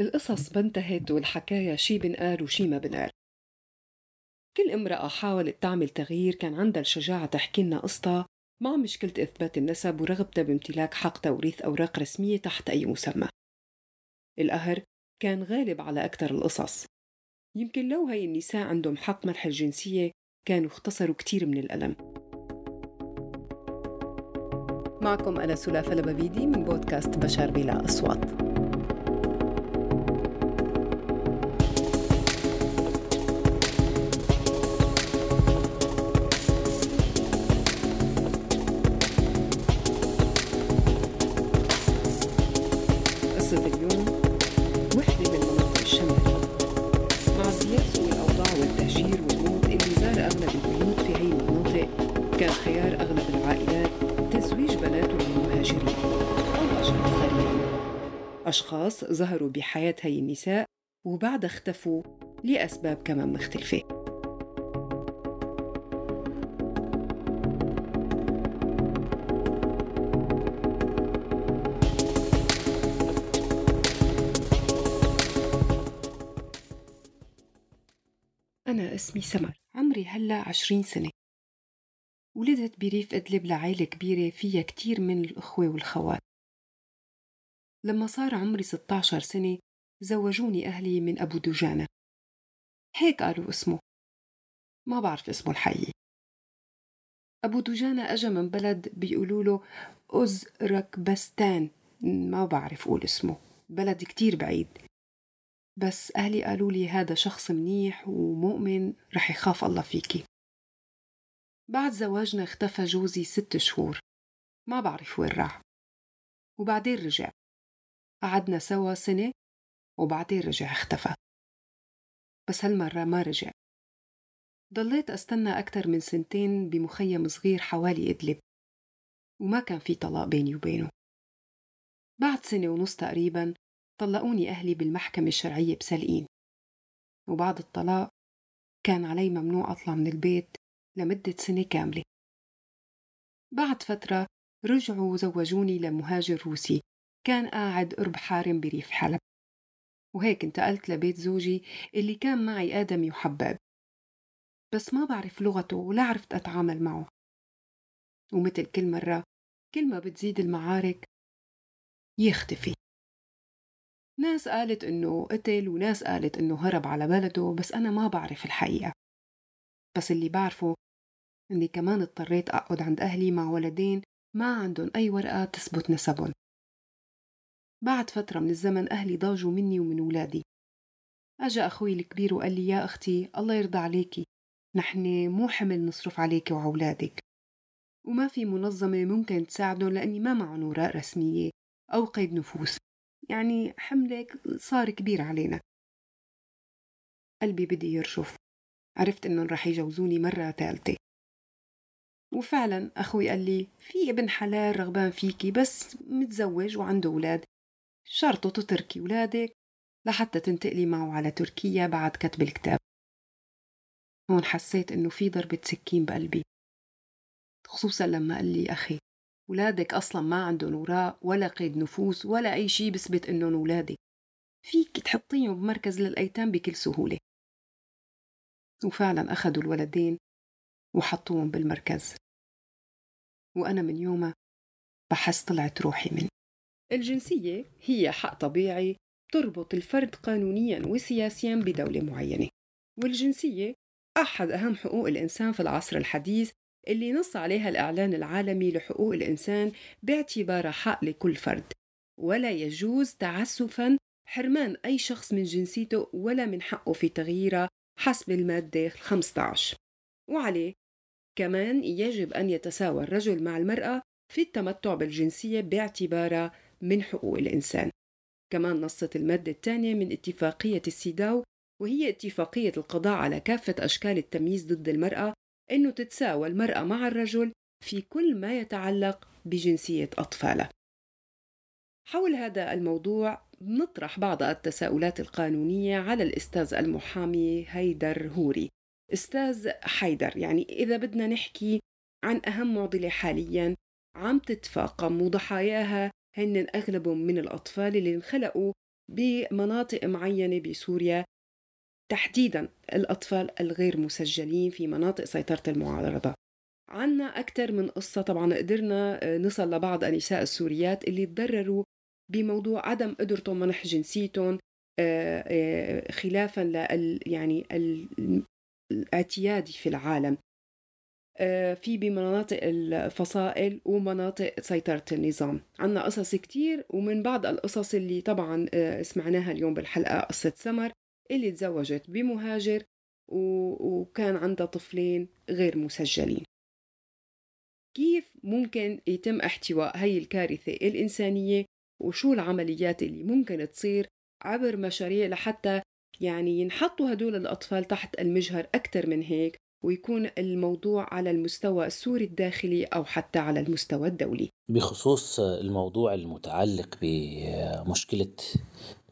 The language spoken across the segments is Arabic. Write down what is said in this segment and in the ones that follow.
القصص ما انتهت والحكاية شي بنقال وشي ما بنقال. كل امرأة حاولت تعمل تغيير كان عندها الشجاعة تحكي لنا قصتها مع مشكلة إثبات النسب ورغبتها بامتلاك حق توريث أوراق رسمية تحت أي مسمى. القهر كان غالب على أكثر القصص. يمكن لو هاي النساء عندهم حق منح الجنسية كانوا اختصروا كتير من الألم. معكم أنا سلافة لبابيدي من بودكاست بشر بلا أصوات. أشخاص ظهروا بحياة هاي النساء وبعدها اختفوا لأسباب كمان مختلفة. أنا اسمي سمر عمري هلأ عشرين سنة. ولدت بريف إدلب لعائلة كبيرة فيها كتير من الأخوة والخوات. لما صار عمري 16 سنة زوجوني أهلي من أبو دجانة هيك قالوا اسمه. ما بعرف اسمه الحقيقي. أبو دجانة أجا من بلد بيقولوا له أزركبستان ما بعرف أقول اسمه. بلد كتير بعيد. بس أهلي قالوا لي هذا شخص منيح ومؤمن رح يخاف الله فيكي. بعد زواجنا اختفى جوزي ست شهور. ما بعرف وين راح. وبعدين رجع. قعدنا سوا سنة وبعدين رجع اختفى. بس هالمرة ما رجع. ضليت أستنى أكثر من سنتين بمخيم صغير حوالي إدلب وما كان في طلاق بيني وبينه. بعد سنة ونص تقريبا طلقوني أهلي بالمحكمة الشرعية بسلقين وبعد الطلاق كان علي ممنوع أطلع من البيت لمدة سنة كاملة. بعد فترة رجعوا وزوجوني لمهاجر روسي. كان قاعد قرب حارم بريف حلب. وهيك انتقلت لبيت زوجي اللي كان معي آدمي وحباب. بس ما بعرف لغته ولا عرفت أتعامل معه. ومثل كل مرة كل ما بتزيد المعارك يختفي. ناس قالت إنه قتل وناس قالت إنه هرب على بلده بس أنا ما بعرف الحقيقة. بس اللي بعرفه إني كمان اضطريت أقعد عند أهلي مع ولدين ما عندهم أي ورقة تثبت نسبهم. بعد فترة من الزمن أهلي ضاجوا مني ومن ولادي أجا أخوي الكبير وقال لي يا أختي الله يرضى عليكي نحن مو حمل نصرف عليك وعولادك وما في منظمة ممكن تساعدهم لأني ما معهم أوراق رسمية أو قيد نفوس. يعني حملك صار كبير علينا. قلبي بدي يرجف عرفت إنهم رح يجوزوني مرة ثالثة. وفعلا أخوي قال لي في ابن حلال رغبان فيكي بس متزوج وعنده أولاد. شرطه تتركي ولادك لحتى تنتقلي معه على تركيا بعد كتب الكتاب. هون حسيت إنه في ضربة سكين بقلبي خصوصا لما قال لي أخي ولادك أصلا ما عندهم وراء ولا قيد نفوس ولا أي شيء بثبت إنهم ولادك فيك تحطيهم بمركز للأيتام بكل سهولة. وفعلا أخذوا الولدين وحطوهم بالمركز. وأنا من يومها بحس طلعت روحي مني الجنسية هي حق طبيعي تربط الفرد قانونيا وسياسيا بدولة معينة والجنسية أحد أهم حقوق الإنسان في العصر الحديث اللي نص عليها الإعلان العالمي لحقوق الإنسان باعتبارها حق لكل فرد ولا يجوز تعسفا حرمان أي شخص من جنسيته ولا من حقه في تغييرها حسب المادة 15 وعليه كمان يجب أن يتساوى الرجل مع المرأة في التمتع بالجنسية باعتبارها من حقوق الإنسان. كمان نصت المادة الثانية من اتفاقية السيداو وهي اتفاقية القضاء على كافة أشكال التمييز ضد المرأة أنه تتساوى المرأة مع الرجل في كل ما يتعلق بجنسية أطفالها حول هذا الموضوع نطرح بعض التساؤلات القانونية على الأستاذ المحامي هيدر هوري. أستاذ حيدر يعني إذا بدنا نحكي عن أهم معضلة حاليا عم تتفاقم وضحاياها هن أغلبهم من الأطفال اللي انخلقوا بمناطق معينة بسوريا. تحديدا الأطفال الغير مسجلين في مناطق سيطرة المعارضة. عنا أكثر من قصة طبعا قدرنا نصل لبعض النساء السوريات اللي تضرروا بموضوع عدم قدرتهم منح جنسيتهم آه، آه، خلافا لل يعني الاعتيادي في العالم. آه، في بمناطق الفصائل ومناطق سيطرة النظام. عنا قصص كتير ومن بعض القصص اللي طبعا سمعناها اليوم بالحلقة قصة سمر اللي تزوجت بمهاجر وكان عندها طفلين غير مسجلين. كيف ممكن يتم احتواء هاي الكارثة الإنسانية؟ وشو العمليات اللي ممكن تصير عبر مشاريع لحتى يعني ينحطوا هدول الأطفال تحت المجهر أكثر من هيك؟ ويكون الموضوع على المستوى السوري الداخلي أو حتى على المستوى الدولي. بخصوص الموضوع المتعلق بمشكلة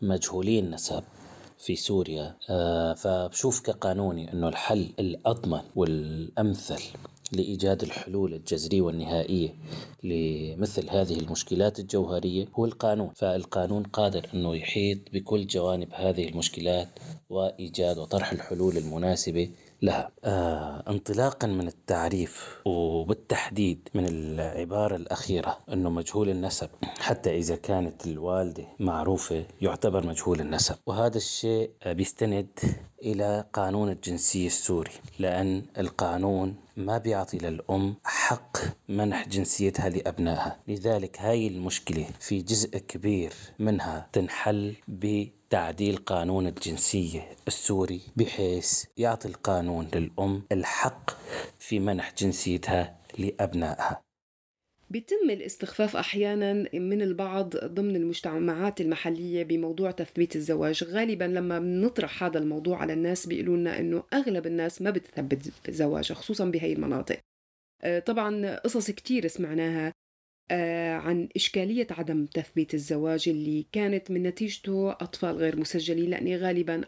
مجهولي النسب في سوريا آه، فبشوف كقانوني أنه الحل الأضمن والأمثل لإيجاد الحلول الجذرية والنهائية لمثل هذه المشكلات الجوهرية هو القانون. فالقانون قادر أنه يحيط بكل جوانب هذه المشكلات وإيجاد وطرح الحلول المناسبة لها آه انطلاقا من التعريف وبالتحديد من العبارة الأخيرة أنه مجهول النسب حتى إذا كانت الوالدة معروفة يعتبر مجهول النسب. وهذا الشيء بيستند إلى قانون الجنسية السوري لأن القانون ما بيعطي للأم حق منح جنسيتها لأبنائها لذلك هاي المشكلة في جزء كبير منها تنحل بتعديل قانون الجنسية السوري بحيث يعطي القانون للأم الحق في منح جنسيتها لأبنائها. بيتم الاستخفاف أحيانا من البعض ضمن المجتمعات المحلية بموضوع تثبيت الزواج. غالبا لما بنطرح هذا الموضوع على الناس بيقولوا لنا إنه أغلب الناس ما بتثبت زواجها خصوصا بهي المناطق. آه، طبعا قصص كتير سمعناها آه، عن إشكالية عدم تثبيت الزواج اللي كانت من نتيجته أطفال غير مسجلين لأن غالبا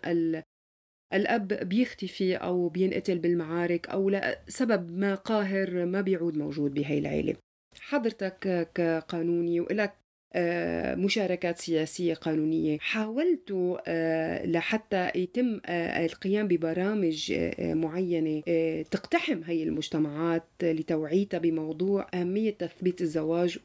الأب بيختفي أو بينقتل بالمعارك أو لسبب ما قاهر ما بيعود موجود بهي العيلة. حضرتك كقانوني آه، مشاركات سياسية قانونية. حاولتوا آه، لحتى يتم آه، القيام ببرامج معينة تقتحم هي المجتمعات لتوعيتها بموضوع أهمية تثبيت الزواج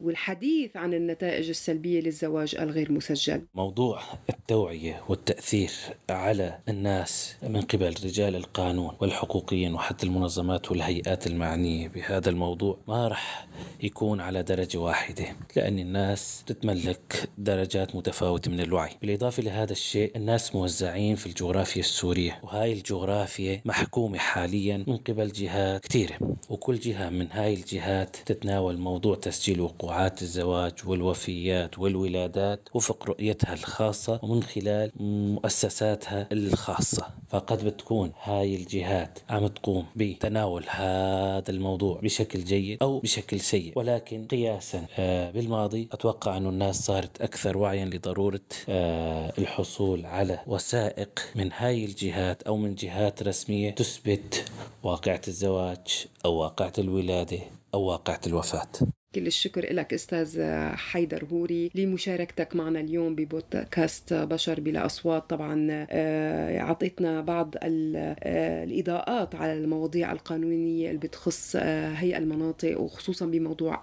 والحديث عن النتائج السلبية للزواج الغير مسجل. موضوع التوعية والتأثير على الناس من قبل رجال القانون والحقوقيين وحتى المنظمات والهيئات المعنية بهذا الموضوع ما رح يكون على درجة واحدة لأن الناس الناس تتملك درجات متفاوتة من الوعي. بالإضافة لهذا الشيء الناس موزعين في الجغرافيا السورية وهاي الجغرافيا محكومة حاليا من قبل جهات كثيرة وكل جهة من هاي الجهات تتناول موضوع تسجيل وقوعات الزواج والوفيات والولادات وفق رؤيتها الخاصة ومن خلال مؤسساتها الخاصة. فقد بتكون هاي الجهات عم تقوم بتناول هذا الموضوع بشكل جيد أو بشكل سيء ولكن قياسا آه، بالماضي أتوقع أن الناس صارت أكثر وعيا لضرورة آه، الحصول على وثائق من هاي الجهات أو من جهات رسمية تثبت واقعة الزواج أو واقعة الولادة أو واقعة الوفاة. كل الشكر لك أستاذ حيدر هوري لمشاركتك معنا اليوم ببودكاست بشر بلا أصوات. طبعا آه، أعطيتنا بعض آه، الإضاءات على المواضيع القانونية اللي بتخص آه، هي المناطق وخصوصا بموضوع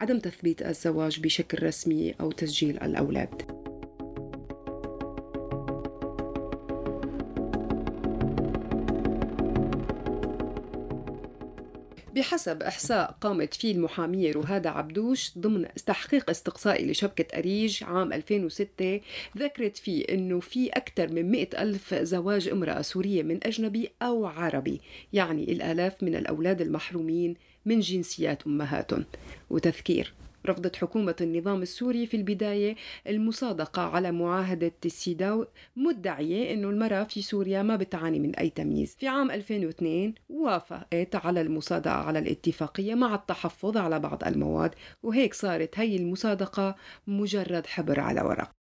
عدم تثبيت الزواج بشكل رسمي أو تسجيل الأولاد. بحسب إحصاء قامت فيه المحامية رهادة عبدوش ضمن تحقيق استقصائي لشبكة أريج عام 2006 ذكرت فيه أنه في أكثر من 100 ألف زواج امرأة سورية من أجنبي أو عربي يعني الآلاف من الأولاد المحرومين من جنسيات أمهاتهم. وتذكير. رفضت حكومة النظام السوري في البداية المصادقة على معاهدة السيداو مدعية أنه المرأة في سوريا ما بتعاني من أي تمييز. في عام 2002 وافقت على المصادقة على الاتفاقية مع التحفظ على بعض المواد وهيك صارت هي المصادقة مجرد حبر على ورق.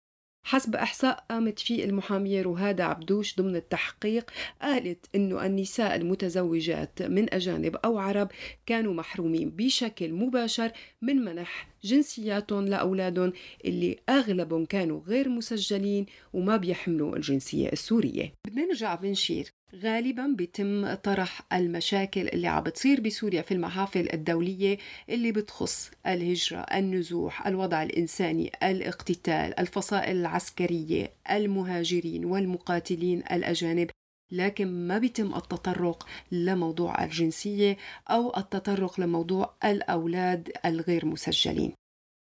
حسب إحصاء قامت فيه المحامية رهادة عبدوش ضمن التحقيق قالت أنه النساء المتزوجات من أجانب أو عرب كانوا محرومين بشكل مباشر من منح جنسياتهم لأولادهم اللي أغلبهم كانوا غير مسجلين وما بيحملوا الجنسية السورية. بنرجع بنشير. غالبا بيتم طرح المشاكل اللي عم بتصير بسوريا في المحافل الدولية اللي بتخص الهجرة النزوح الوضع الإنساني الاقتتال الفصائل العسكرية المهاجرين والمقاتلين الأجانب. لكن ما بيتم التطرق لموضوع الجنسية أو التطرق لموضوع الأولاد الغير مسجلين.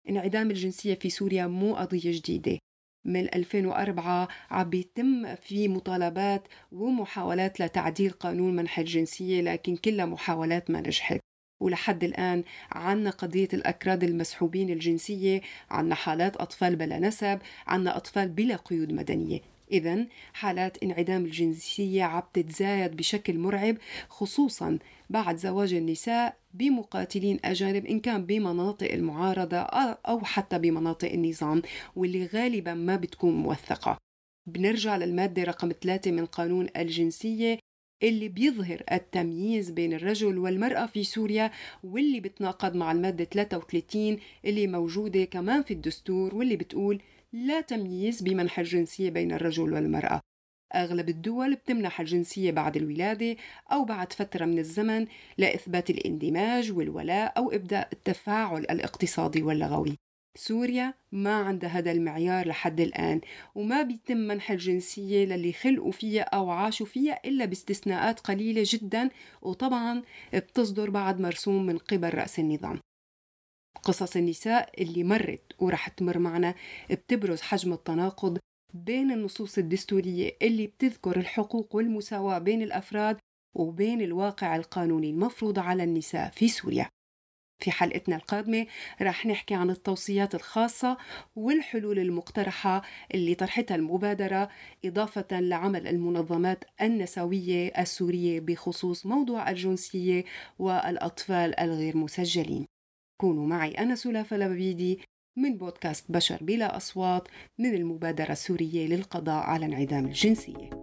انعدام الجنسية في سوريا مو قضية جديدة. من 2004 عم بيتم في مطالبات ومحاولات لتعديل قانون منح الجنسية لكن كلها محاولات ما نجحت. ولحد الآن عنا قضية الأكراد المسحوبين الجنسية عنا حالات أطفال بلا نسب عنا أطفال بلا قيود مدنية. إذا حالات انعدام الجنسية عم تتزايد بشكل مرعب خصوصا بعد زواج النساء بمقاتلين أجانب إن كان بمناطق المعارضة أو حتى بمناطق النظام واللي غالبا ما بتكون موثقة. بنرجع للمادة رقم ثلاثة من قانون الجنسية اللي بيظهر التمييز بين الرجل والمرأة في سوريا واللي بتناقض مع المادة 33 اللي موجودة كمان في الدستور واللي بتقول لا تمييز بمنح الجنسية بين الرجل والمرأة. أغلب الدول بتمنح الجنسية بعد الولادة أو بعد فترة من الزمن لإثبات الاندماج والولاء أو إبداء التفاعل الاقتصادي واللغوي. سوريا ما عندها هذا المعيار لحد الآن وما بيتم منح الجنسية للي خلقوا فيها أو عاشوا فيها إلا باستثناءات قليلة جدا وطبعا بتصدر بعد مرسوم من قبل رأس النظام. قصص النساء اللي مرت ورح تمر معنا بتبرز حجم التناقض بين النصوص الدستورية اللي بتذكر الحقوق والمساواة بين الأفراد وبين الواقع القانوني المفروض على النساء في سوريا. في حلقتنا القادمة رح نحكي عن التوصيات الخاصة والحلول المقترحة اللي طرحتها المبادرة إضافة لعمل المنظمات النسوية السورية بخصوص موضوع الجنسية والأطفال الغير مسجلين. كونوا معي أنا سلافة لبيدي من بودكاست بشر بلا أصوات من المبادرة السورية للقضاء على انعدام الجنسية.